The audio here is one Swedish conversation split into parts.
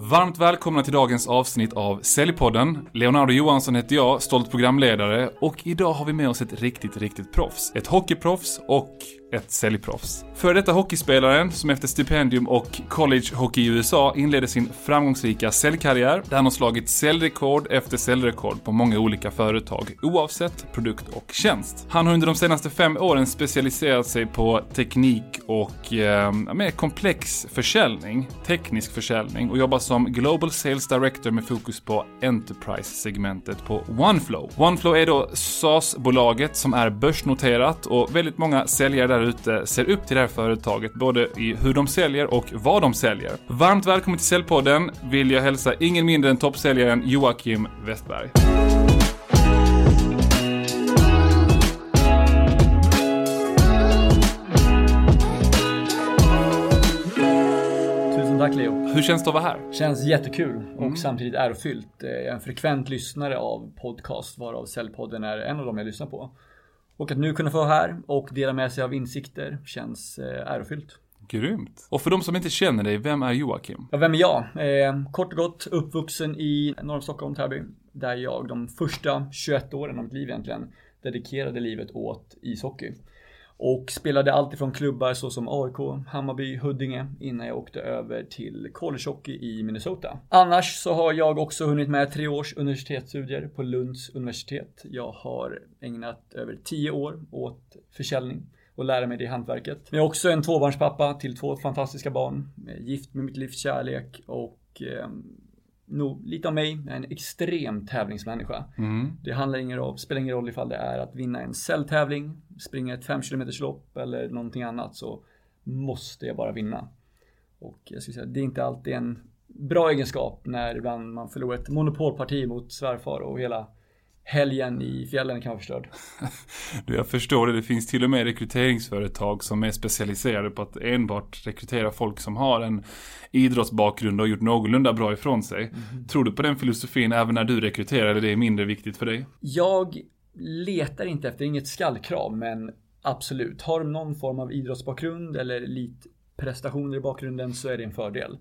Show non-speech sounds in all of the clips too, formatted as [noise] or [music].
Varmt välkomna till dagens avsnitt av Säljpodden. Leonardo Johansson heter jag, stolt programledare och idag har vi med oss ett riktigt, riktigt proffs. Ett hockeyproffs och ett säljproffs. För detta hockeyspelaren, som efter stipendium och college hockey i USA inledde sin framgångsrika säljkarriär, där han har slagit säljrekord efter säljrekord på många olika företag, oavsett produkt och tjänst. Han har under de senaste fem åren specialiserat sig på teknik och eh, mer komplex försäljning, teknisk försäljning och jobbar som Global Sales Director med fokus på Enterprise-segmentet på OneFlow. OneFlow är då SaaS-bolaget som är börsnoterat och väldigt många säljare där ute ser upp till det här företaget, både i hur de säljer och vad de säljer. Varmt välkommen till Säljpodden vill jag hälsa ingen mindre än toppsäljaren Joakim Westberg. Tusen tack Leo. Hur känns det att vara här? Känns jättekul och Mm. samtidigt ärofyllt. Eh, Jag är en frekvent lyssnare av podcast varav Säljpodden är en av dem jag lyssnar på. Och att nu kunna få vara här och dela med sig av insikter känns eh, ärofyllt. Grymt. Och för de som inte känner dig, vem är Joakim? Ja, vem är jag? Eh, kort och gott uppvuxen i norr om Stockholm, Täby. Där jag de första 21 åren av mitt liv egentligen dedikerade livet åt ishockey. Och spelade alltifrån klubbar såsom AIK, Hammarby, Huddinge innan jag åkte över till collegehockey i Minnesota. Annars så har jag också hunnit med tre års universitetsstudier på Lunds universitet. Jag har ägnat över tio år åt försäljning och lära mig det hantverket. Men jag är också en tvåbarnspappa till två fantastiska barn. Gift med mitt livs kärlek och eh, nog lite om mig, jag är en extrem tävlingsmänniska. Mm. Det handlar ingen roll, spelar ingen roll ifall det är att vinna en säljtävling, springa ett 5 km lopp eller någonting annat så måste jag bara vinna. Och jag skulle säga, det är inte alltid en bra egenskap när ibland man förlorar ett monopolparti mot svärfar och hela helgen i fjällen kan vara förstörd. [laughs] Du, jag förstår det. Det finns till och med rekryteringsföretag som är specialiserade på att enbart rekrytera folk som har en idrottsbakgrund och gjort någorlunda bra ifrån sig. Tror du på den filosofin även när du rekryterar eller det är mindre viktigt för dig? Jag letar inte efter, inget skallkrav, men absolut. Har de någon form av idrottsbakgrund eller elitprestationer i bakgrunden så är det en fördel.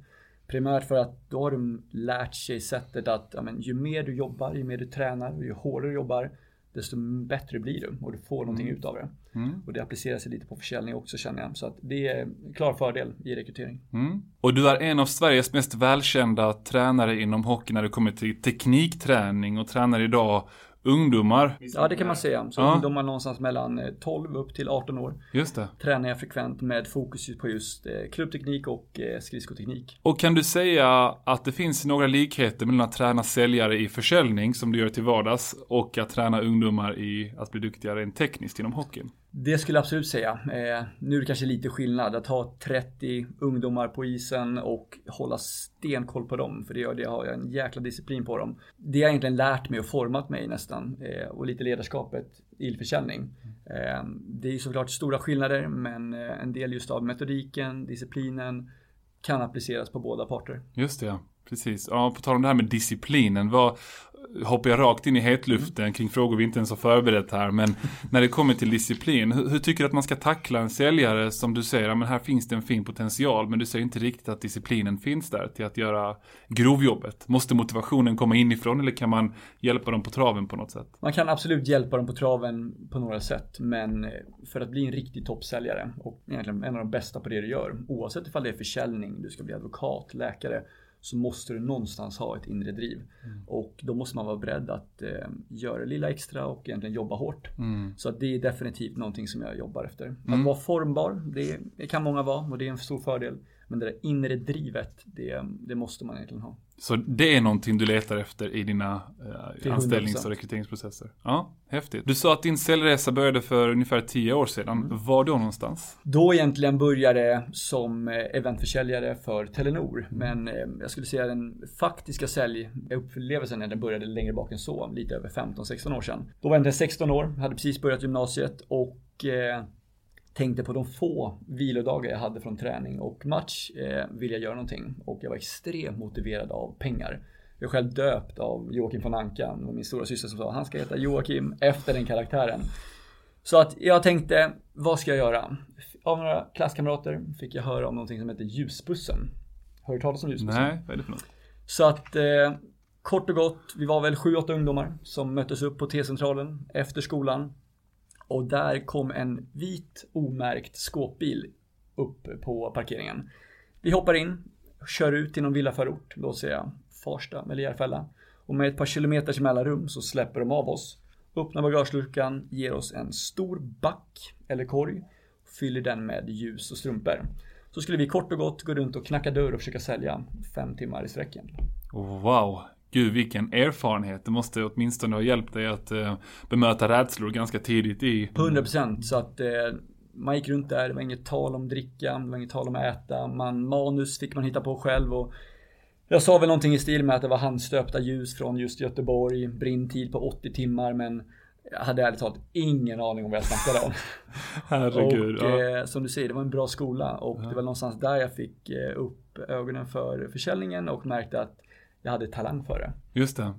Primärt för att då har de lärt sig sättet att ja, men, ju mer du jobbar, ju mer du tränar och ju hårdare du jobbar, desto bättre blir du och du får någonting ut av det. Mm. Och det applicerar sig lite på försäljning också känner jag. Så att det är en klar fördel i rekrytering. Mm. Och du är en av Sveriges mest välkända tränare inom hockey när det kommer till teknikträning och tränar idag ungdomar. Ja, det kan man säga. Så Ja. ungdomar någonstans mellan eh, 12 upp till 18 år Just det. tränar jag frekvent med fokus på just eh, klubbteknik och eh, skridskoteknik. Och kan du säga att det finns några likheter mellan att träna säljare i försäljning, som du gör till vardags, och att träna ungdomar i att bli duktigare rent tekniskt inom hockeyn? Det skulle jag absolut säga. Eh, nu är det kanske lite skillnad att ha 30 ungdomar på isen och hålla stenkoll på dem. För det gör det har jag en jäkla disciplin på dem. Det har egentligen lärt mig och format mig nästan. Eh, och lite ledarskapet i försäljning. Eh, det är ju såklart stora skillnader men eh, en del just av metodiken, disciplinen kan appliceras på båda parter. Just det, ja. Precis. Ja, på tal om det här med disciplinen. Vad, hoppar jag rakt in i hetluften kring frågor vi inte ens har förberett här. Men när det kommer till disciplin, hur, hur tycker du att man ska tackla en säljare som du säger, ja, men här finns det en fin potential, men du säger inte riktigt att disciplinen finns där till att göra grovjobbet. Måste motivationen komma inifrån eller kan man hjälpa dem på traven på något sätt? Man kan absolut hjälpa dem på traven på några sätt, men för att bli en riktig toppsäljare och egentligen en av de bästa på det du gör, oavsett ifall det är försäljning, du ska bli advokat, läkare, så måste du någonstans ha ett inre driv. Och då måste man vara beredd att eh, göra det lilla extra och egentligen jobba hårt. Mm. Så att det är definitivt någonting som jag jobbar efter. Mm. Att vara formbar, det, det kan många vara och det är en stor fördel. Men det där inre drivet, det, det måste man egentligen ha. Så det är någonting du letar efter i dina eh, anställnings 100%. och rekryteringsprocesser? Ja, häftigt. Du sa att din säljresa började för ungefär tio år sedan. Mm. Var då någonstans? Då egentligen började som eh, eventförsäljare för Telenor. Men eh, jag skulle säga den faktiska säljupplevelsen när den började längre bak än så, lite över 15-16 år sedan. Då var jag egentligen 16 år, hade precis börjat gymnasiet och eh, tänkte på de få vilodagar jag hade från träning och match eh, vill jag göra någonting. Och jag var extremt motiverad av pengar. Jag är själv döpt av Joakim von Anka, och min stora syster som sa han ska heta Joakim efter den karaktären. Så att jag tänkte, vad ska jag göra? Av några klasskamrater fick jag höra om någonting som heter ljusbussen. Har du talas om ljusbussen? Nej, vad är det för något? Så att eh, kort och gott, vi var väl 7-8 ungdomar som möttes upp på T-centralen efter skolan. Och där kom en vit omärkt skåpbil upp på parkeringen. Vi hoppar in, kör ut till någon villaförort, Då ser jag Farsta eller Järfälla. Och med ett par kilometers mellanrum så släpper de av oss, öppnar bagageluckan, ger oss en stor back eller korg, fyller den med ljus och strumpor. Så skulle vi kort och gott gå runt och knacka dörr och försöka sälja fem timmar i sträcken. Wow. Gud vilken erfarenhet. Det måste åtminstone ha hjälpt dig att eh, bemöta rädslor ganska tidigt i... 100% så att eh, man gick runt där, det var inget tal om dricka, det var inget tal om att äta. Man, manus fick man hitta på själv och jag sa väl någonting i stil med att det var handstöpta ljus från just Göteborg, brintid på 80 timmar men jag hade ärligt talat ingen aning om vad jag snackade om. [laughs] Herregud. och ja. eh, som du säger, det var en bra skola och det var någonstans där jag fick eh, upp ögonen för försäljningen och märkte att jag hade talang för det. Just det.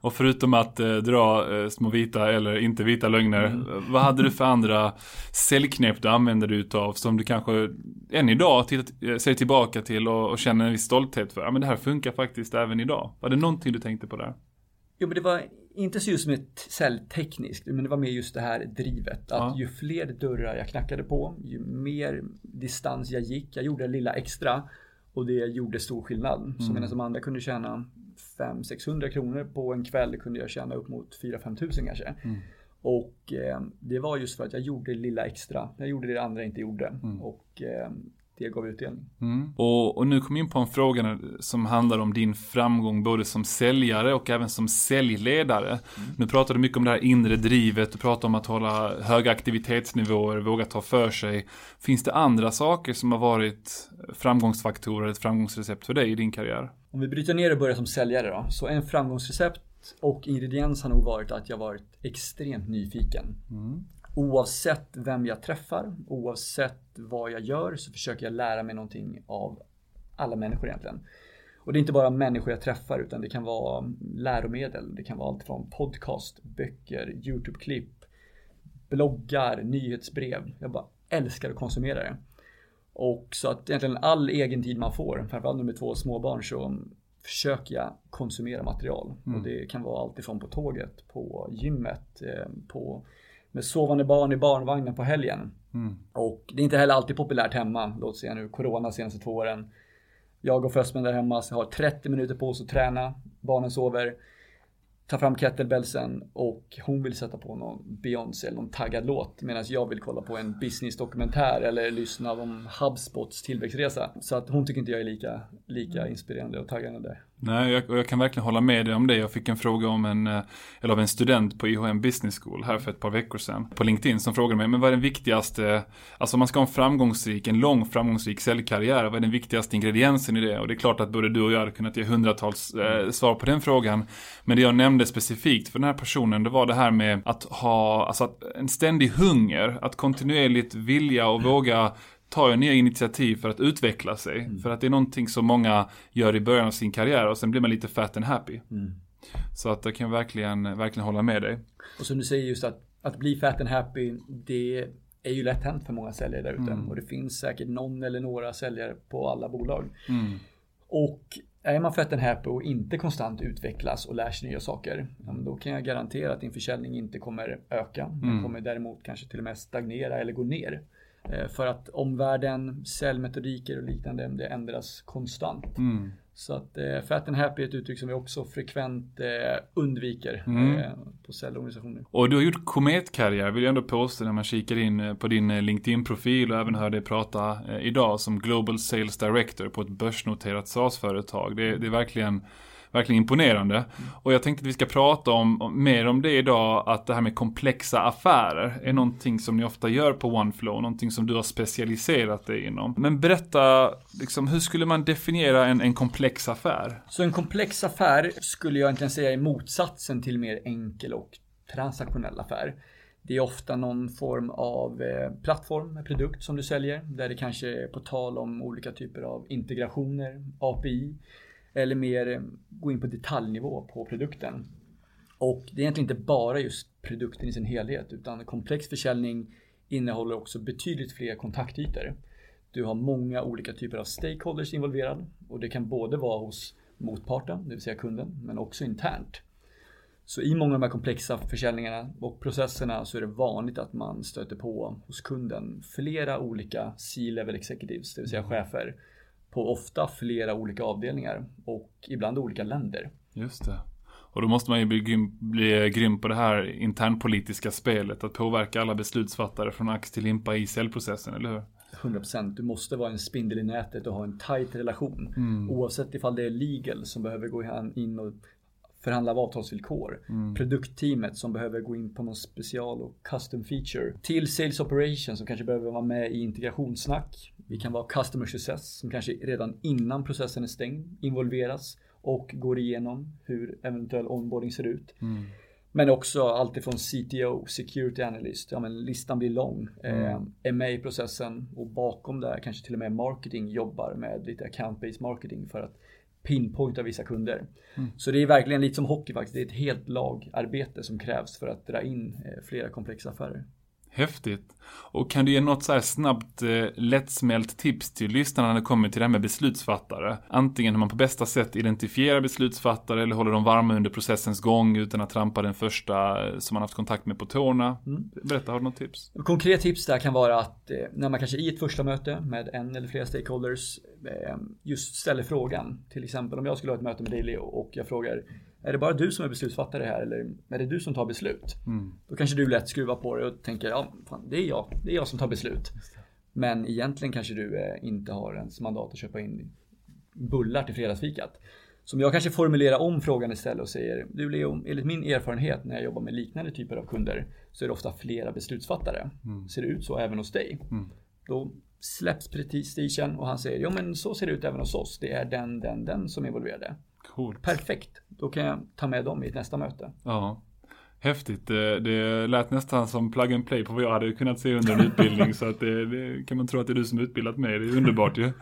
Och förutom att eh, dra eh, små vita eller inte vita lögner, Mm. eh, vad hade du för andra säljknep du använde dig utav som du kanske än idag tittar, eh, ser tillbaka till och, och känner en viss stolthet för? Ja men det här funkar faktiskt även idag. Var det någonting du tänkte på där? Jo men det var inte så just med säljtekniskt, men det var mer just det här drivet. Att Ja. ju fler dörrar jag knackade på, ju mer distans jag gick, jag gjorde det lilla extra och det gjorde stor skillnad. Så medan de andra kunde tjäna 500-600 kronor på en kväll kunde jag tjäna upp mot 4-5 tusen kanske. Och eh, det var just för att jag gjorde det lilla extra. Jag gjorde det andra inte gjorde. Och eh, det gav utdelning. Mm. Och, och nu kom jag in på en fråga som handlar om din framgång både som säljare och även som säljledare. Nu pratar du mycket om det här inre drivet, du pratar om att hålla höga aktivitetsnivåer, våga ta för sig. Finns det andra saker som har varit framgångsfaktorer, ett framgångsrecept för dig i din karriär? Om vi bryter ner och börjar som säljare då. Så en framgångsrecept och ingrediens har nog varit att jag varit extremt nyfiken. Oavsett vem jag träffar, oavsett vad jag gör så försöker jag lära mig någonting av alla människor egentligen. Och det är inte bara människor jag träffar utan det kan vara läromedel. Det kan vara allt från podcast, böcker, YouTube-klipp, bloggar, nyhetsbrev. Jag bara älskar att konsumera det. Och så att egentligen all egen tid man får, framförallt nu med två småbarn så försöker jag konsumera material. Och det kan vara allt ifrån på tåget, på gymmet, eh, på med sovande barn i barnvagnen på helgen. Och det är inte heller alltid populärt hemma. Låt säga nu corona senaste två åren. Jag och fästmän där hemma så har 30 minuter på oss att träna. Barnen sover. Tar fram kettlebellsen och hon vill sätta på någon Beyoncé eller någon taggad låt. Medan jag vill kolla på en business-dokumentär eller lyssna om HubSpots tillväxtresa. Så att hon tycker inte jag är lika, lika inspirerande och taggande där. Nej, jag, och jag kan verkligen hålla med dig om det. Jag fick en fråga om en, eh, eller av en student på IHM Business School här för ett par veckor sedan på LinkedIn som frågade mig, men vad är den viktigaste, alltså om man ska ha en framgångsrik, en lång framgångsrik säljkarriär, vad är den viktigaste ingrediensen i det? Och det är klart att både du och jag hade kunnat ge hundratals eh, svar på den frågan. Men det jag nämnde specifikt för den här personen, det var det här med att ha, alltså att, en ständig hunger, att kontinuerligt vilja och våga tar nya initiativ för att utveckla sig. För att det är någonting som många gör i början av sin karriär och sen blir man lite fat and happy. Så att jag kan verkligen, verkligen hålla med dig. Och som du säger just att, att bli fat and happy, det är ju lätt hänt för många säljare där ute. Och det finns säkert någon eller några säljare på alla bolag. Och är man fat and happy och inte konstant utvecklas och lär sig nya saker, då kan jag garantera att din försäljning inte kommer öka. Den kommer däremot kanske till och med stagnera eller gå ner. Eh, För att omvärlden, säljmetodiker och liknande, det ändras konstant. Så att eh, fat and happy är ett uttryck som vi också frekvent eh, undviker eh, på säljorganisationer. Och du har gjort kometkarriär vill jag ändå påstå när man kikar in på din LinkedIn-profil och även hör dig prata idag som Global Sales Director på ett börsnoterat SaaS-företag. Det, det är verkligen Verkligen imponerande. Och jag tänkte att vi ska prata om, mer om det idag, att det här med komplexa affärer är någonting som ni ofta gör på OneFlow, någonting som du har specialiserat dig inom. Men berätta, liksom, hur skulle man definiera en, en komplex affär? Så en komplex affär skulle jag egentligen säga är motsatsen till mer enkel och transaktionell affär. Det är ofta någon form av eh, plattform, produkt som du säljer, där det kanske är på tal om olika typer av integrationer, API, eller mer eh, gå in på detaljnivå på produkten. Och det är egentligen inte bara just produkten i sin helhet, utan komplex försäljning innehåller också betydligt fler kontaktytor. Du har många olika typer av stakeholders involverad och det kan både vara hos motparten, det vill säga kunden, men också internt. Så i många av de här komplexa försäljningarna och processerna så är det vanligt att man stöter på hos kunden flera olika C-level executives, det vill säga chefer, på ofta flera olika avdelningar och ibland olika länder. Just det. Och då måste man ju bli, grym, bli grym på det här internpolitiska spelet, att påverka alla beslutsfattare från ax till limpa i säljprocessen, eller hur? 100% du måste vara en spindel i nätet och ha en tight relation. Mm. Oavsett ifall det är legal som behöver gå in och förhandla avtalsvillkor. Mm. Produktteamet som behöver gå in på någon special och custom feature. Till sales operation som kanske behöver vara med i integrationssnack. Vi kan vara customer success som kanske redan innan processen är stängd involveras och går igenom hur eventuell onboarding ser ut. Mm. Men också alltifrån CTO, Security Analyst, ja men listan blir lång. Mm. Eh, är med i processen och bakom det kanske till och med marketing jobbar med lite account-based marketing för att pinpointa vissa kunder. Mm. Så det är verkligen lite som hockey faktiskt. Det är ett helt lagarbete som krävs för att dra in eh, flera komplexa affärer. Häftigt. Och kan du ge något så här snabbt eh, lättsmält tips till lyssnarna när det kommer till det här med beslutsfattare? Antingen hur man på bästa sätt identifierar beslutsfattare eller håller dem varma under processens gång utan att trampa den första eh, som man haft kontakt med på tårna. Mm. Berätta, har du något tips? Konkret tips där kan vara att eh, när man kanske i ett första möte med en eller flera stakeholders eh, just ställer frågan. Till exempel om jag skulle ha ett möte med dig Leo och jag frågar är det bara du som är beslutsfattare här eller är det du som tar beslut? Mm. Då kanske du lätt skruvar på det och tänker ja, fan, det är jag. Det är jag som tar beslut. Men egentligen kanske du eh, inte har ens mandat att köpa in bullar till fredagsfikat. Så om jag kanske formulerar om frågan istället och säger Du Leo, enligt min erfarenhet när jag jobbar med liknande typer av kunder så är det ofta flera beslutsfattare. Mm. Ser det ut så även hos dig? Mm. Då släpps prestigen och han säger ja men så ser det ut även hos oss. Det är den, den, den som är involverade. Coolt. Perfekt. Då kan jag ta med dem i nästa möte. Ja. Häftigt. Det, det lät nästan som plug and play på vad jag hade kunnat se under en utbildning. [laughs] så att det, det, kan man tro att det är du som utbildat mig. Det är underbart ju.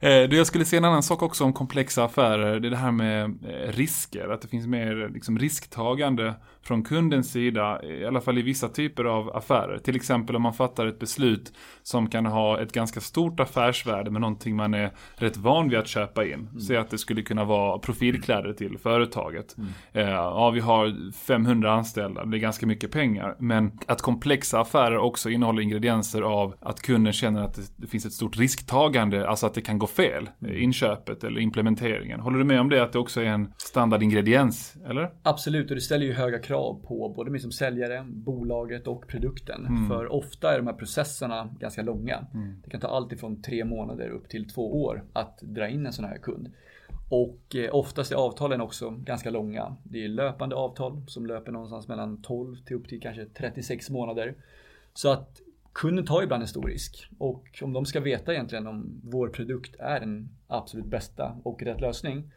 Eh, jag skulle se en annan sak också om komplexa affärer. Det är det här med eh, risker. Att det finns mer liksom, risktagande från kundens sida. I alla fall i vissa typer av affärer. Till exempel om man fattar ett beslut som kan ha ett ganska stort affärsvärde med någonting man är rätt van vid att köpa in. Mm. Säg att det skulle kunna vara profilkläder till företaget. Mm. Eh, ja, vi har 500 anställda. Det är ganska mycket pengar. Men att komplexa affärer också innehåller ingredienser av att kunden känner att det finns ett stort risktagande. Alltså att det kan gå fel, mm. inköpet eller implementeringen. Håller du med om det, att det också är en standardingrediens, eller? Absolut, och det ställer ju höga krav på både mig som säljare, bolaget och produkten. Mm. För ofta är de här processerna ganska långa. Mm. Det kan ta allt ifrån tre månader upp till två år att dra in en sån här kund. Och eh, oftast är avtalen också ganska långa. Det är löpande avtal som löper någonstans mellan 12 till upp till kanske 36 månader. Så att kunden tar ibland en stor risk och om de ska veta egentligen om vår produkt är den absolut bästa och rätt lösning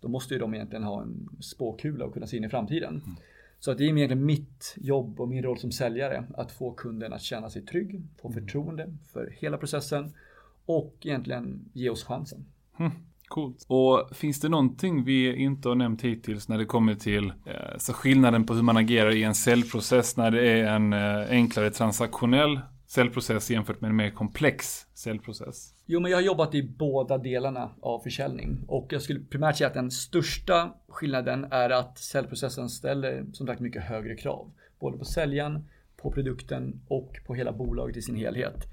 då måste ju de egentligen ha en spåkula och kunna se in i framtiden. Mm. Så att det är egentligen mitt jobb och min roll som säljare att få kunden att känna sig trygg, få mm. förtroende för hela processen och egentligen ge oss chansen. Mm. Coolt. Och finns det någonting vi inte har nämnt hittills när det kommer till eh, så skillnaden på hur man agerar i en säljprocess när det är en eh, enklare transaktionell säljprocess jämfört med en mer komplex säljprocess? Jo, men jag har jobbat i båda delarna av försäljning och jag skulle primärt säga att den största skillnaden är att säljprocessen ställer som sagt mycket högre krav. Både på säljaren, på produkten och på hela bolaget i sin helhet.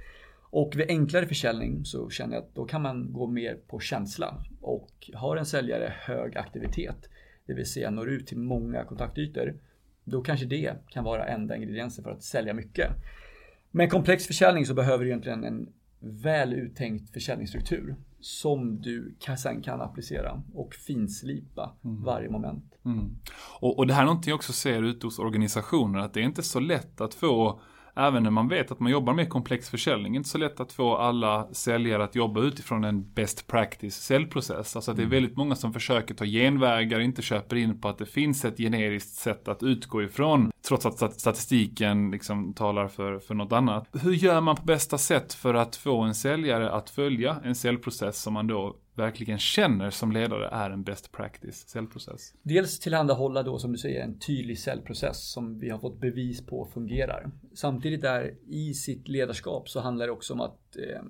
Och vid enklare försäljning så känner jag att då kan man gå mer på känsla och har en säljare hög aktivitet, det vill säga når ut till många kontaktytor, då kanske det kan vara enda ingrediensen för att sälja mycket. Med komplex försäljning så behöver du egentligen en väl uttänkt försäljningsstruktur som du sen kan applicera och finslipa mm. varje moment. Mm. Och, och det här är någonting jag också ser ute hos organisationer, att det är inte så lätt att få även när man vet att man jobbar med komplex försäljning, inte så lätt att få alla säljare att jobba utifrån en best practice säljprocess. Alltså att det är mm. väldigt många som försöker ta genvägar, inte köper in på att det finns ett generiskt sätt att utgå ifrån, trots att statistiken liksom talar för, för något annat. Hur gör man på bästa sätt för att få en säljare att följa en säljprocess som man då verkligen känner som ledare är en best practice säljprocess? Dels tillhandahålla då som du säger en tydlig säljprocess som vi har fått bevis på fungerar. Samtidigt där i sitt ledarskap så handlar det också om att eh,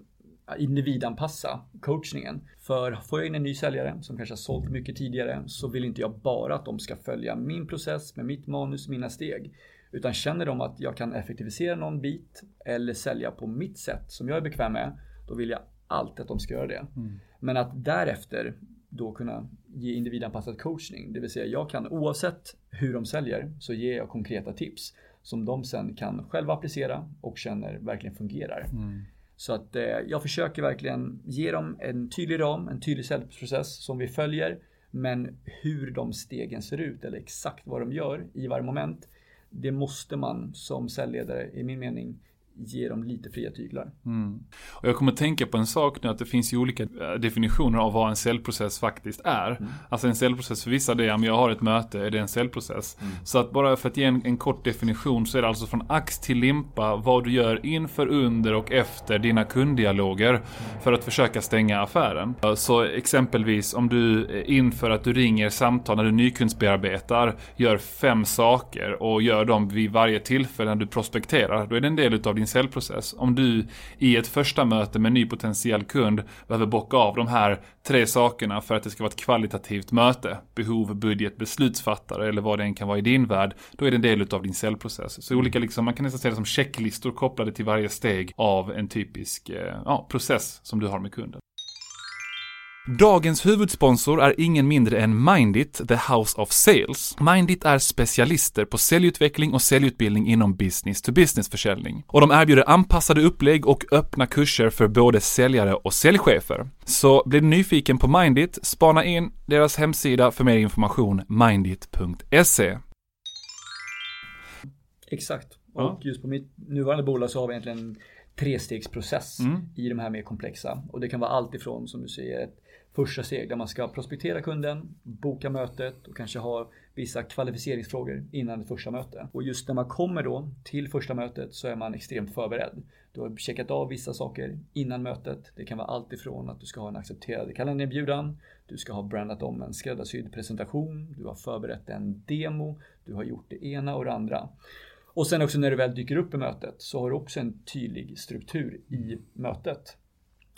individanpassa coachningen. För får jag in en ny säljare som kanske har sålt mycket tidigare så vill inte jag bara att de ska följa min process med mitt manus, mina steg. Utan känner de att jag kan effektivisera någon bit eller sälja på mitt sätt som jag är bekväm med, då vill jag alltid att de ska göra det. Mm. Men att därefter då kunna ge individanpassad coachning. Det vill säga jag kan oavsett hur de säljer så ger jag konkreta tips som de sen kan själva applicera och känner verkligen fungerar. Mm. Så att eh, jag försöker verkligen ge dem en tydlig ram, en tydlig säljprocess som vi följer. Men hur de stegen ser ut eller exakt vad de gör i varje moment. Det måste man som säljledare i min mening ge dem lite fria tyglar. Mm. Och jag kommer att tänka på en sak nu att det finns ju olika eh, definitioner av vad en säljprocess faktiskt är. Mm. Alltså en säljprocess för vissa det är om jag har ett möte, är det en säljprocess. Mm. Så att bara för att ge en, en, kort definition så är det alltså från ax till limpa vad du gör inför, under och efter dina kunddialoger för att försöka stänga affären. Så exempelvis om du inför att du ringer samtal när du nykundsbearbetar gör fem saker och gör dem vid varje tillfälle när du prospekterar. Då är det en del av din din säljprocess. Om du i ett första möte med en ny potentiell kund behöver bocka av de här tre sakerna för att det ska vara ett kvalitativt möte. Behov, budget, beslutsfattare eller vad det än kan vara i din värld. Då är det en del av din säljprocess. Så olika liksom, man kan nästan säga det som checklistor kopplade till varje steg av en typisk eh, ja, process som du har med kunden. Dagens huvudsponsor är ingen mindre än Mindit, the House of Sales. Mindit är specialister på säljutveckling och säljutbildning inom business to business försäljning. Och de erbjuder anpassade upplägg och öppna kurser för både säljare och säljchefer. Så blir du nyfiken på Mindit, spana in deras hemsida för mer information, mindit.se. Exakt. Och ja. just på mitt nuvarande bolag så har vi egentligen trestegsprocess mm. i de här mer komplexa. Och det kan vara allt ifrån, som du säger, ett första steg där man ska prospektera kunden, boka mötet och kanske ha vissa kvalificeringsfrågor innan det första mötet. Och just när man kommer då till första mötet så är man extremt förberedd. Du har checkat av vissa saker innan mötet. Det kan vara allt ifrån att du ska ha en accepterad kalenderbjudan, du ska ha brandat om en skräddarsydd presentation, du har förberett en demo, du har gjort det ena och det andra. Och sen också när du väl dyker upp i mötet så har du också en tydlig struktur i mötet.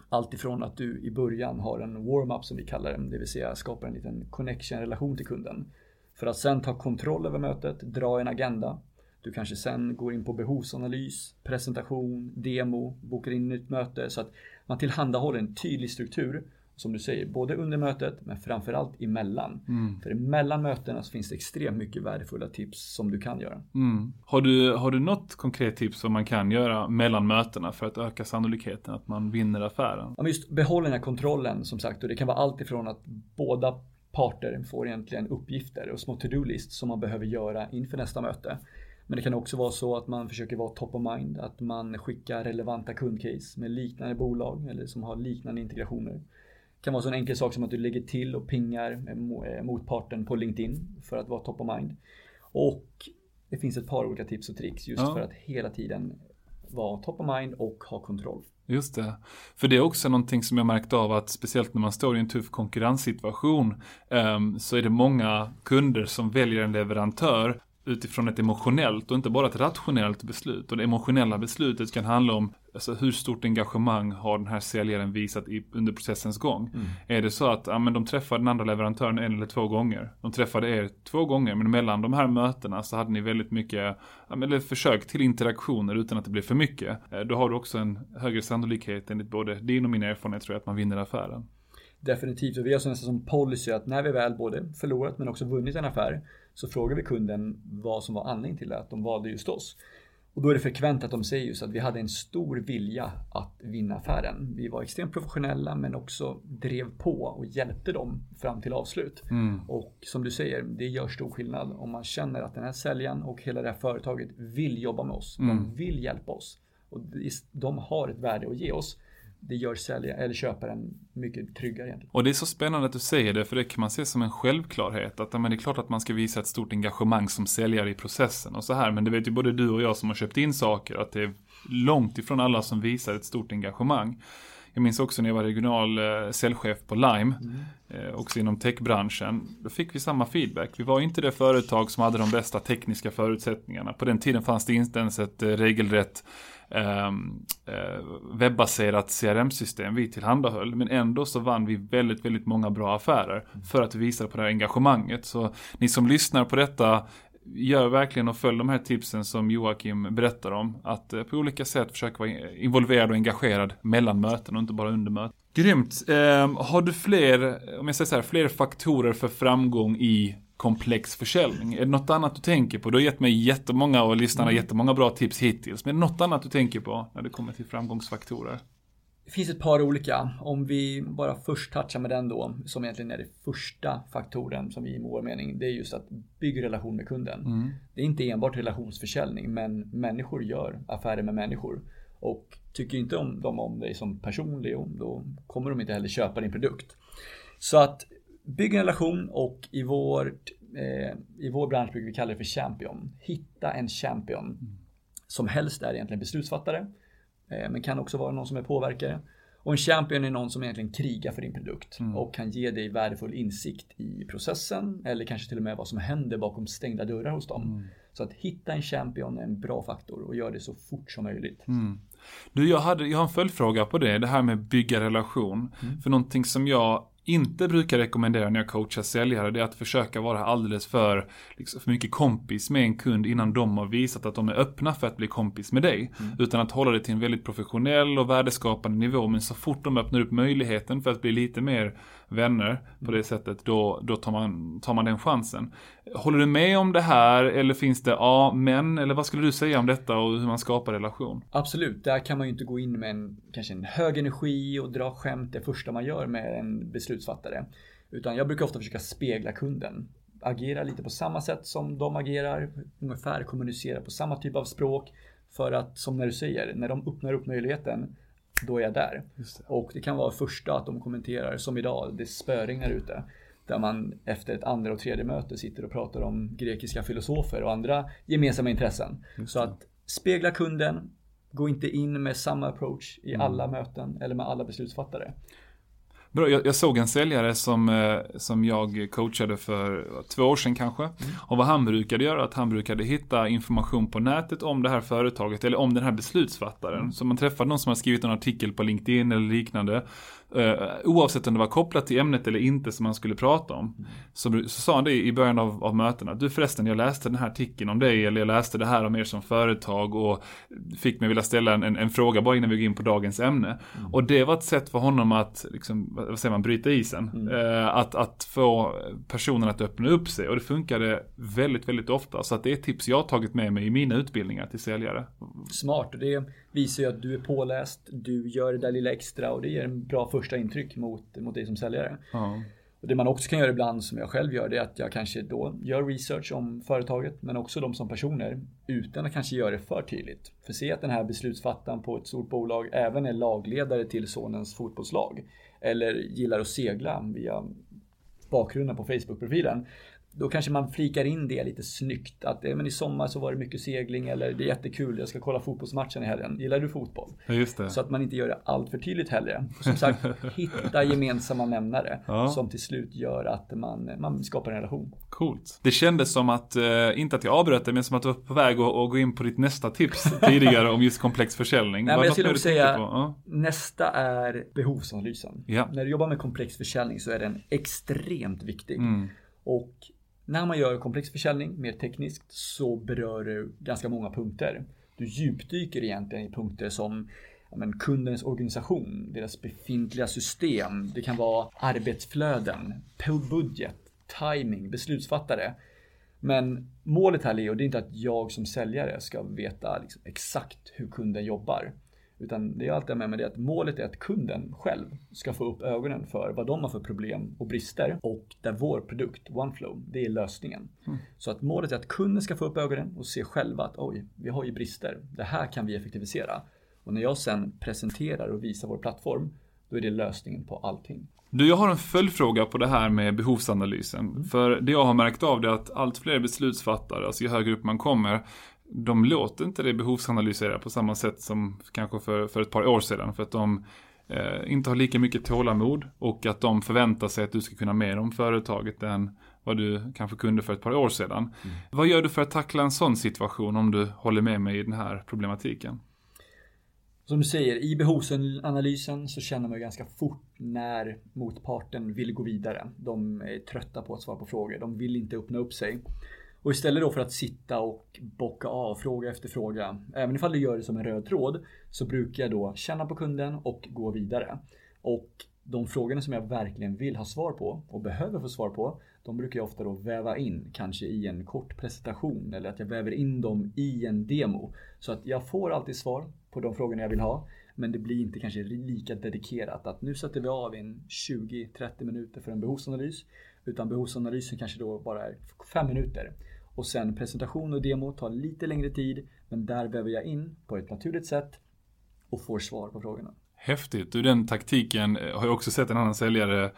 Allt ifrån att du i början har en warm-up som vi kallar det, det vill säga skapar en liten connection, relation till kunden. För att sen ta kontroll över mötet, dra en agenda. Du kanske sen går in på behovsanalys, presentation, demo, bokar in ett möte så att man tillhandahåller en tydlig struktur som du säger, både under mötet men framförallt emellan. Mm. För emellan mötena så finns det extremt mycket värdefulla tips som du kan göra. Mm. Har, du, har du något konkret tips som man kan göra mellan mötena för att öka sannolikheten att man vinner affären? Ja, just behåll den här kontrollen som sagt och det kan vara allt ifrån att båda parter får egentligen uppgifter och små to-do-list som man behöver göra inför nästa möte. Men det kan också vara så att man försöker vara top of mind, att man skickar relevanta kundcase med liknande bolag eller som har liknande integrationer kan vara så en enkel sak som att du lägger till och pingar eh, motparten på LinkedIn för att vara top of mind. Och det finns ett par olika tips och tricks just ja. för att hela tiden vara top of mind och ha kontroll. Just det. För det är också någonting som jag märkt av att speciellt när man står i en tuff konkurrenssituation um, så är det många kunder som väljer en leverantör utifrån ett emotionellt och inte bara ett rationellt beslut. Och det emotionella beslutet kan handla om alltså, hur stort engagemang har den här säljaren visat i, under processens gång. Mm. Är det så att ja, men de träffade den andra leverantören en eller två gånger. De träffade er två gånger men mellan de här mötena så hade ni väldigt mycket, ja, eller försök till interaktioner utan att det blev för mycket. Eh, då har du också en högre sannolikhet enligt både din och min erfarenhet tror jag att man vinner affären. Definitivt, och vi har nästan som policy att när vi väl både förlorat men också vunnit en affär så frågar vi kunden vad som var anledningen till att de valde just oss. Och då är det frekvent att de säger just att vi hade en stor vilja att vinna affären. Vi var extremt professionella men också drev på och hjälpte dem fram till avslut. Mm. Och som du säger, det gör stor skillnad om man känner att den här säljaren och hela det här företaget vill jobba med oss. Mm. De vill hjälpa oss. Och de har ett värde att ge oss det gör säljaren, eller köparen mycket tryggare egentligen. Och det är så spännande att du säger det, för det kan man se som en självklarhet. Att men det är klart att man ska visa ett stort engagemang som säljare i processen och så här. Men det vet ju både du och jag som har köpt in saker, att det är långt ifrån alla som visar ett stort engagemang. Jag minns också när jag var regional eh, säljchef på Lime, mm. också inom techbranschen. Då fick vi samma feedback. Vi var inte det företag som hade de bästa tekniska förutsättningarna. På den tiden fanns det inte ens ett regelrätt Ehm, Ehm, eh, webbaserat CRM-system vi tillhandahöll. Men ändå så vann vi väldigt, väldigt många bra affärer för att vi visade på det här engagemanget. Så ni som lyssnar på detta gör verkligen och följ de här tipsen som Joakim berättar om. Att eh, på olika sätt försöka vara involverad och engagerad mellan möten och inte bara under möten. Grymt. Eh, har du fler, om jag säger så här, fler faktorer för framgång i komplex försäljning? Är det något annat du tänker på? Du har gett mig jättemånga och lyssnarna mm. jättemånga bra tips hittills. Men är det något annat du tänker på när det kommer till framgångsfaktorer? Det finns ett par olika. Om vi bara först touchar med den då, som egentligen är den första faktoren som vi i vår mening, det är just att bygga relation med kunden. Mm. Det är inte enbart relationsförsäljning, men människor gör affärer med människor. Och tycker inte om dem om dig som person, då kommer de inte heller köpa din produkt. Så att bygga en relation och i, vårt, eh, i vår bransch brukar vi kalla det för champion. Hitta en champion. Mm. Som helst är egentligen beslutsfattare. Eh, men kan också vara någon som är påverkare. Och en champion är någon som egentligen krigar för din produkt mm. och kan ge dig värdefull insikt i processen eller kanske till och med vad som händer bakom stängda dörrar hos dem. Mm. Så att hitta en champion är en bra faktor och gör det så fort som möjligt. Mm. Du, jag, hade, jag har en följdfråga på det, det här med bygga relation. Mm. För någonting som jag inte brukar rekommendera när jag coachar säljare det är att försöka vara alldeles för, liksom, för mycket kompis med en kund innan de har visat att de är öppna för att bli kompis med dig. Mm. Utan att hålla det till en väldigt professionell och värdeskapande nivå. Men så fort de öppnar upp möjligheten för att bli lite mer vänner på det sättet, då, då tar, man, tar man den chansen. Håller du med om det här eller finns det ja, men eller vad skulle du säga om detta och hur man skapar relation? Absolut, där kan man ju inte gå in med en, kanske en hög energi och dra skämt det första man gör med en beslutsfattare. Utan jag brukar ofta försöka spegla kunden. Agera lite på samma sätt som de agerar, ungefär kommunicera på samma typ av språk. För att, som när du säger, när de öppnar upp möjligheten då är jag där. Det. Och det kan vara första att de kommenterar, som idag, det spöregnar ute. Där man efter ett andra och tredje möte sitter och pratar om grekiska filosofer och andra gemensamma intressen. Så att spegla kunden, gå inte in med samma approach i mm. alla möten eller med alla beslutsfattare. Bra, jag, jag, såg en säljare som, eh, som jag coachade för två år sedan kanske. Mm. Och vad han brukade göra, att han brukade hitta information på nätet om det här företaget eller om den här beslutsfattaren. Mm. Så man träffade någon som har skrivit en artikel på LinkedIn eller liknande. Uh, oavsett om det var kopplat till ämnet eller inte som man skulle prata om. Så, så sa han det i början av, av mötena. Du förresten, jag läste den här artikeln om dig eller jag läste det här om er som företag och fick mig vilja ställa en, en, en fråga bara innan vi går in på dagens ämne. Mm. Och det var ett sätt för honom att, liksom, vad säger man, bryta isen. Mm. Uh, att, att få personen att öppna upp sig och det funkade väldigt, väldigt ofta. Så att det är tips jag har tagit med mig i mina utbildningar till säljare. Smart, det visar ju att du är påläst, du gör det där lilla extra och det ger en bra första intryck mot, mot dig som säljare. Ja. Och det man också kan göra ibland som jag själv gör det är att jag kanske då gör research om företaget men också de som personer utan att kanske göra det för tydligt. För se att den här beslutsfattaren på ett stort bolag även är lagledare till sonens fotbollslag eller gillar att segla via bakgrunden på Facebook-profilen då kanske man flikar in det lite snyggt. Att men i sommar så var det mycket segling eller det är jättekul, jag ska kolla fotbollsmatchen i helgen. Gillar du fotboll? Så att man inte gör det allt för tydligt heller. Som sagt, [laughs] hitta gemensamma nämnare ja. som till slut gör att man, man skapar en relation. Coolt. Det kändes som att, eh, inte att jag avbröt det, men som att du var på väg att, att gå in på ditt nästa tips [laughs] tidigare om just komplex försäljning. Nej, men jag skulle nog säga, ja. nästa är behovsanalysen. Ja. När du jobbar med komplex försäljning så är den extremt viktig. Mm. Och när man gör komplex försäljning, mer tekniskt, så berör det ganska många punkter. Du djupdyker egentligen i punkter som ja, men, kundens organisation, deras befintliga system. Det kan vara arbetsflöden, budget, timing, beslutsfattare. Men målet här Leo, det är inte att jag som säljare ska veta liksom exakt hur kunden jobbar. Utan det jag alltid har med mig är att målet är att kunden själv ska få upp ögonen för vad de har för problem och brister och där vår produkt OneFlow, det är lösningen. Mm. Så att målet är att kunden ska få upp ögonen och se själva att oj, vi har ju brister. Det här kan vi effektivisera. Och när jag sen presenterar och visar vår plattform, då är det lösningen på allting. Du, jag har en följdfråga på det här med behovsanalysen. Mm. För det jag har märkt av det är att allt fler beslutsfattare, alltså ju högre upp man kommer, de låter inte det behovsanalysera på samma sätt som kanske för, för ett par år sedan. För att de eh, inte har lika mycket tålamod och att de förväntar sig att du ska kunna mer om företaget än vad du kanske kunde för ett par år sedan. Mm. Vad gör du för att tackla en sån situation om du håller med mig i den här problematiken? Som du säger, i behovsanalysen så känner man ju ganska fort när motparten vill gå vidare. De är trötta på att svara på frågor. De vill inte öppna upp sig. Och istället då för att sitta och bocka av fråga efter fråga, även ifall du gör det som en röd tråd, så brukar jag då känna på kunden och gå vidare. Och de frågorna som jag verkligen vill ha svar på och behöver få svar på, de brukar jag ofta då väva in, kanske i en kort presentation eller att jag väver in dem i en demo. Så att jag får alltid svar på de frågorna jag vill ha. Men det blir inte kanske lika dedikerat att nu sätter vi av en 20-30 minuter för en behovsanalys. Utan behovsanalysen kanske då bara är 5 minuter. Och sen presentation och demo tar lite längre tid. Men där väver jag in på ett naturligt sätt och får svar på frågorna. Häftigt. du den taktiken eh, har jag också sett en annan säljare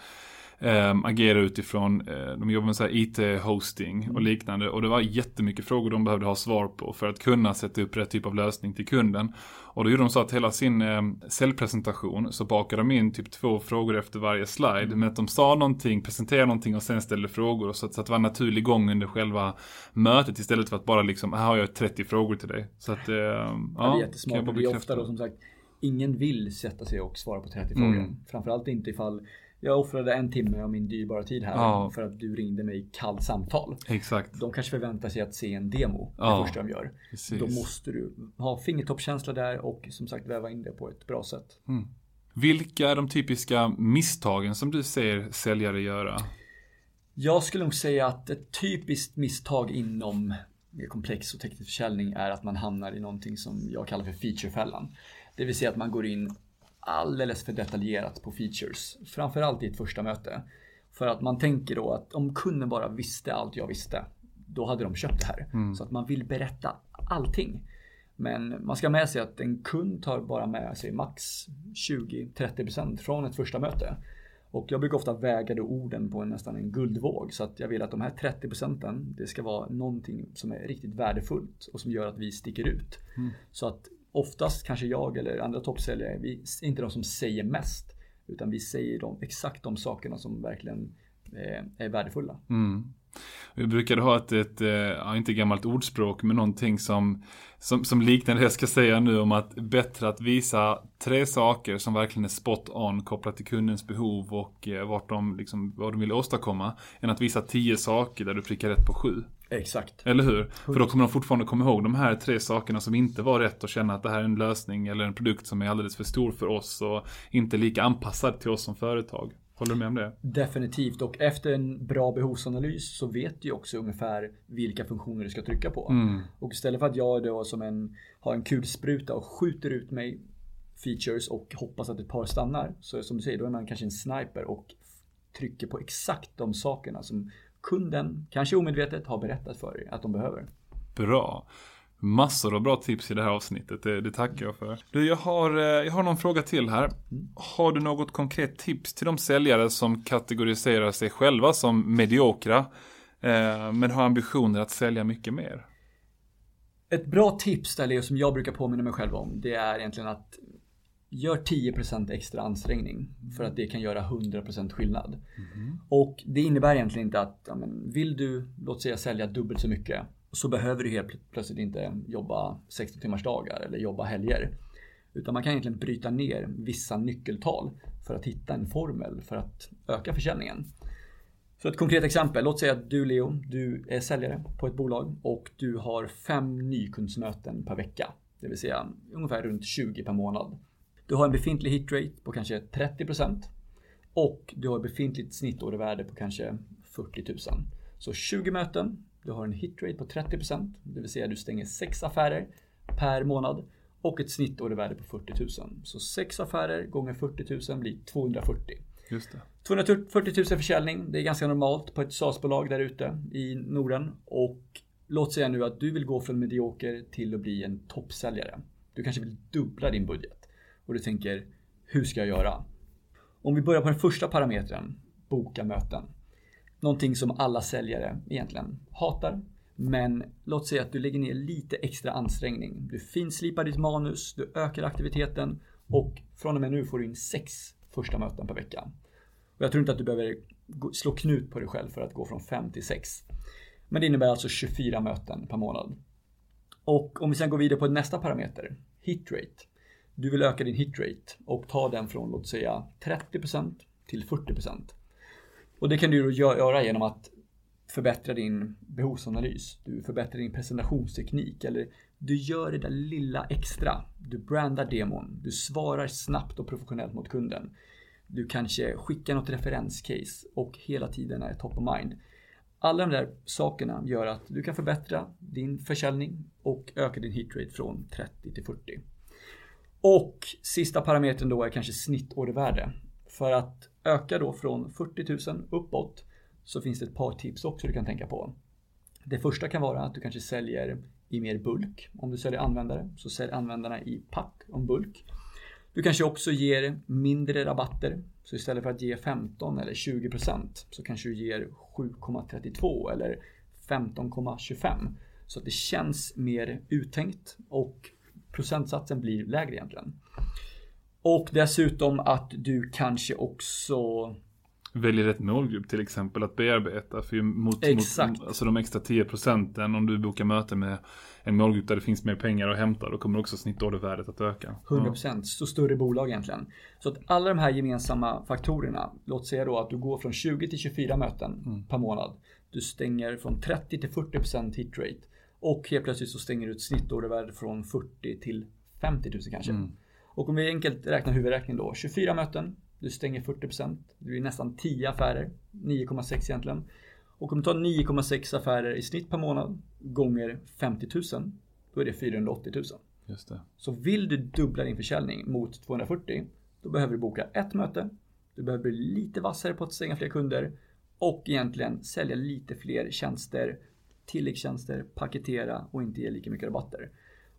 eh, agera utifrån, eh, de jobbar med så IT-hosting och mm. liknande. Och det var jättemycket frågor de behövde ha svar på för att kunna sätta upp rätt typ av lösning till kunden. Och då gjorde de så att hela sin eh, säljpresentation så bakade de in typ två frågor efter varje slide. Mm. Men att de sa någonting, presenterade någonting och sen ställde frågor. Så att, så att det var en naturlig gång under själva mötet istället för att bara liksom, här har jag 30 frågor till dig. Så att, eh, ja, ja, det är jättesmart. Det är ofta då som sagt, ingen vill sätta sig och svara på 30 mm. frågor. Framförallt inte ifall jag offrade en timme av min dyrbara tid här ja. för att du ringde mig i kallt samtal. Exakt. De kanske förväntar sig att se en demo ja. det första de gör. Precis. Då måste du ha fingertoppskänsla där och som sagt väva in det på ett bra sätt. Mm. Vilka är de typiska misstagen som du ser säljare göra? Jag skulle nog säga att ett typiskt misstag inom komplex och teknisk försäljning är att man hamnar i någonting som jag kallar för featurefällan. Det vill säga att man går in alldeles för detaljerat på features. Framförallt i ett första möte. För att man tänker då att om kunden bara visste allt jag visste, då hade de köpt det här. Mm. Så att man vill berätta allting. Men man ska ha med sig att en kund tar bara med sig max 20-30% från ett första möte. Och jag brukar ofta väga då orden på en, nästan en guldvåg. Så att jag vill att de här 30% det ska vara någonting som är riktigt värdefullt och som gör att vi sticker ut. Mm. Så att oftast kanske jag eller andra toppsäljare, vi är inte de som säger mest. Utan vi säger de, exakt de sakerna som verkligen eh, är värdefulla. Mm. Vi brukade ha ett, ett, eh, ja, inte gammalt ordspråk, men någonting som, som, som liknar det jag ska säga nu om att bättre att visa tre saker som verkligen är spot on kopplat till kundens behov och eh, vart de, liksom, vad de vill åstadkomma, än att visa tio saker där du prickar rätt på sju. Exakt. Eller hur? För då kommer de fortfarande komma ihåg de här tre sakerna som inte var rätt och känna att det här är en lösning eller en produkt som är alldeles för stor för oss och inte lika anpassad till oss som företag. Håller du med om det? Definitivt och efter en bra behovsanalys så vet du också ungefär vilka funktioner du ska trycka på. Mm. Och istället för att jag då som en, har en kulspruta och skjuter ut mig features och hoppas att ett par stannar. Så som du säger, då är man kanske en sniper och trycker på exakt de sakerna som kunden, kanske omedvetet, har berättat för dig att de behöver. Bra. Massor av bra tips i det här avsnittet, det, det tackar jag för. Du, jag har, eh, jag har någon fråga till här. Mm. Har du något konkret tips till de säljare som kategoriserar sig själva som mediokra, eh, men har ambitioner att sälja mycket mer? Ett bra tips där, som jag brukar påminna mig själv om, det är egentligen att Gör 10% extra ansträngning för att det kan göra 100% skillnad. Mm. Och det innebär egentligen inte att ja, men, vill du, låt säga sälja dubbelt så mycket så behöver du helt plötsligt inte jobba 60 timmars dagar eller jobba helger. Utan man kan egentligen bryta ner vissa nyckeltal för att hitta en formel för att öka försäljningen. Så ett konkret exempel, låt säga att du Leo, du är säljare på ett bolag och du har fem nykundsmöten per vecka. Det vill säga ungefär runt 20 per månad. Du har en befintlig hitrate på kanske 30% och du har befintligt snittordervärde på kanske 40 000. Så 20 möten, du har en hitrate på 30%, det vill säga du stänger 6 affärer per månad och ett snittordervärde på 40 000. Så 6 affärer gånger 40 000 blir 240. Just det. 240 000 försäljning, det är ganska normalt på ett SaaS-bolag där ute i Norden. Och låt säga nu att du vill gå från medioker till att bli en toppsäljare. Du kanske vill dubbla din budget och du tänker, hur ska jag göra? Om vi börjar på den första parametern, boka möten. Någonting som alla säljare egentligen hatar. Men låt säga att du lägger ner lite extra ansträngning. Du finslipar ditt manus, du ökar aktiviteten Och från och med nu får du in sex första möten per vecka. Och jag tror inte att du behöver slå knut på dig själv för att gå från 5 till 6. Men det innebär alltså 24 möten per månad. Och om vi sen går vidare på nästa parameter, hitrate. Du vill öka din hitrate och ta den från låt säga 30% till 40%. Och det kan du göra genom att förbättra din behovsanalys. Du förbättrar din presentationsteknik eller du gör det där lilla extra. Du brandar demon. Du svarar snabbt och professionellt mot kunden. Du kanske skickar något referenscase och hela tiden är top of mind. Alla de där sakerna gör att du kan förbättra din försäljning och öka din hitrate från 30 till 40. Och sista parametern då är kanske snittordervärde. För att öka då från 40 000 uppåt så finns det ett par tips också du kan tänka på. Det första kan vara att du kanske säljer i mer bulk. Om du säljer användare så sälj användarna i pack om bulk. Du kanske också ger mindre rabatter. Så istället för att ge 15 eller 20% så kanske du ger 7,32 eller 15,25. Så att det känns mer uttänkt och procentsatsen blir lägre egentligen. Och dessutom att du kanske också väljer rätt målgrupp till exempel att bearbeta. För mot, Exakt. mot alltså de extra 10 procenten om du bokar möte med en målgrupp där det finns mer pengar att hämta, då kommer också snittordervärdet att öka. 100% ja. så större bolag egentligen. Så att alla de här gemensamma faktorerna, låt säga då att du går från 20 till 24 möten mm. per månad. Du stänger från 30 till 40% hitrate. Och helt plötsligt så stänger du ett snittordervärde från 40 till 50 000 kanske. Mm. Och om vi enkelt räknar huvudräkning då, 24 möten, du stänger 40%. Du är nästan 10 affärer. 9,6 egentligen. Och om du tar 9,6 affärer i snitt per månad gånger 50 000. Då är det 480 000. Just det. Så vill du dubbla din försäljning mot 240. Då behöver du boka ett möte. Du behöver bli lite vassare på att stänga fler kunder. Och egentligen sälja lite fler tjänster. Tilläggstjänster, paketera och inte ge lika mycket rabatter.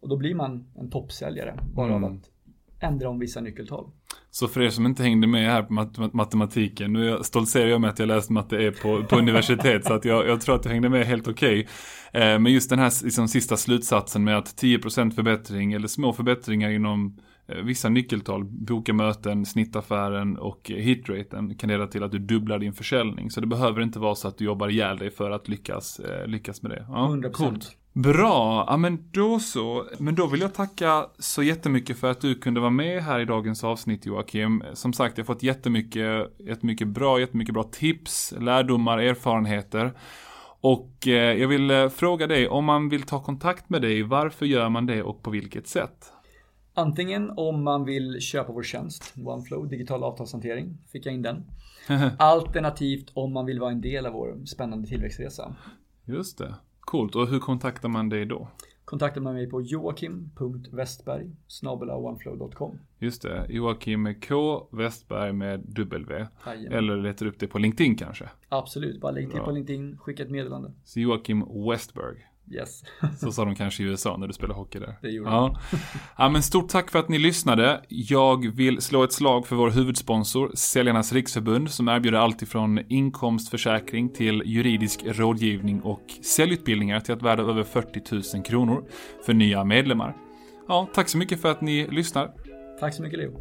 Och då blir man en toppsäljare bara mm. av att ändra om vissa nyckeltal. Så för er som inte hängde med här på mat matematiken, nu stoltserar jag med att jag läst matte E på, på universitet, så att jag, jag, tror att jag hängde med helt okej. Okay. Eh, men just den här liksom, sista slutsatsen med att 10% förbättring, eller små förbättringar inom vissa nyckeltal, boka möten, snittaffären och hitraten kan leda till att du dubblar din försäljning. Så det behöver inte vara så att du jobbar ihjäl dig för att lyckas, eh, lyckas med det. Ja, 100%. Coolt. Bra, ja men då så. Men då vill jag tacka så jättemycket för att du kunde vara med här i dagens avsnitt Joakim. Som sagt, jag har fått jättemycket, jättemycket bra, jättemycket bra tips, lärdomar, erfarenheter. Och eh, jag vill eh, fråga dig, om man vill ta kontakt med dig, varför gör man det och på vilket sätt? Antingen om man vill köpa vår tjänst, OneFlow, digital avtalshantering, fick jag in den. [laughs] Alternativt om man vill vara en del av vår spännande tillväxtresa. Just det. Coolt, och hur kontaktar man dig då? Kontaktar man mig på joakim.westberg oneflow.com Just det, Joakim med K, Westberg med W. Jajamän. Eller letar upp det på LinkedIn kanske? Absolut, bara lägg till på LinkedIn, skicka ett meddelande. Så Joakim Westberg. Yes. Så sa de kanske i USA när du spelade hockey där. Det gjorde ja. de. ja, men stort tack för att ni lyssnade. Jag vill slå ett slag för vår huvudsponsor, Säljarnas Riksförbund, som erbjuder allt ifrån inkomstförsäkring till juridisk rådgivning och säljutbildningar till att värda över 40 000 kronor för nya medlemmar. Ja, tack så mycket för att ni lyssnar. Tack så mycket Leo.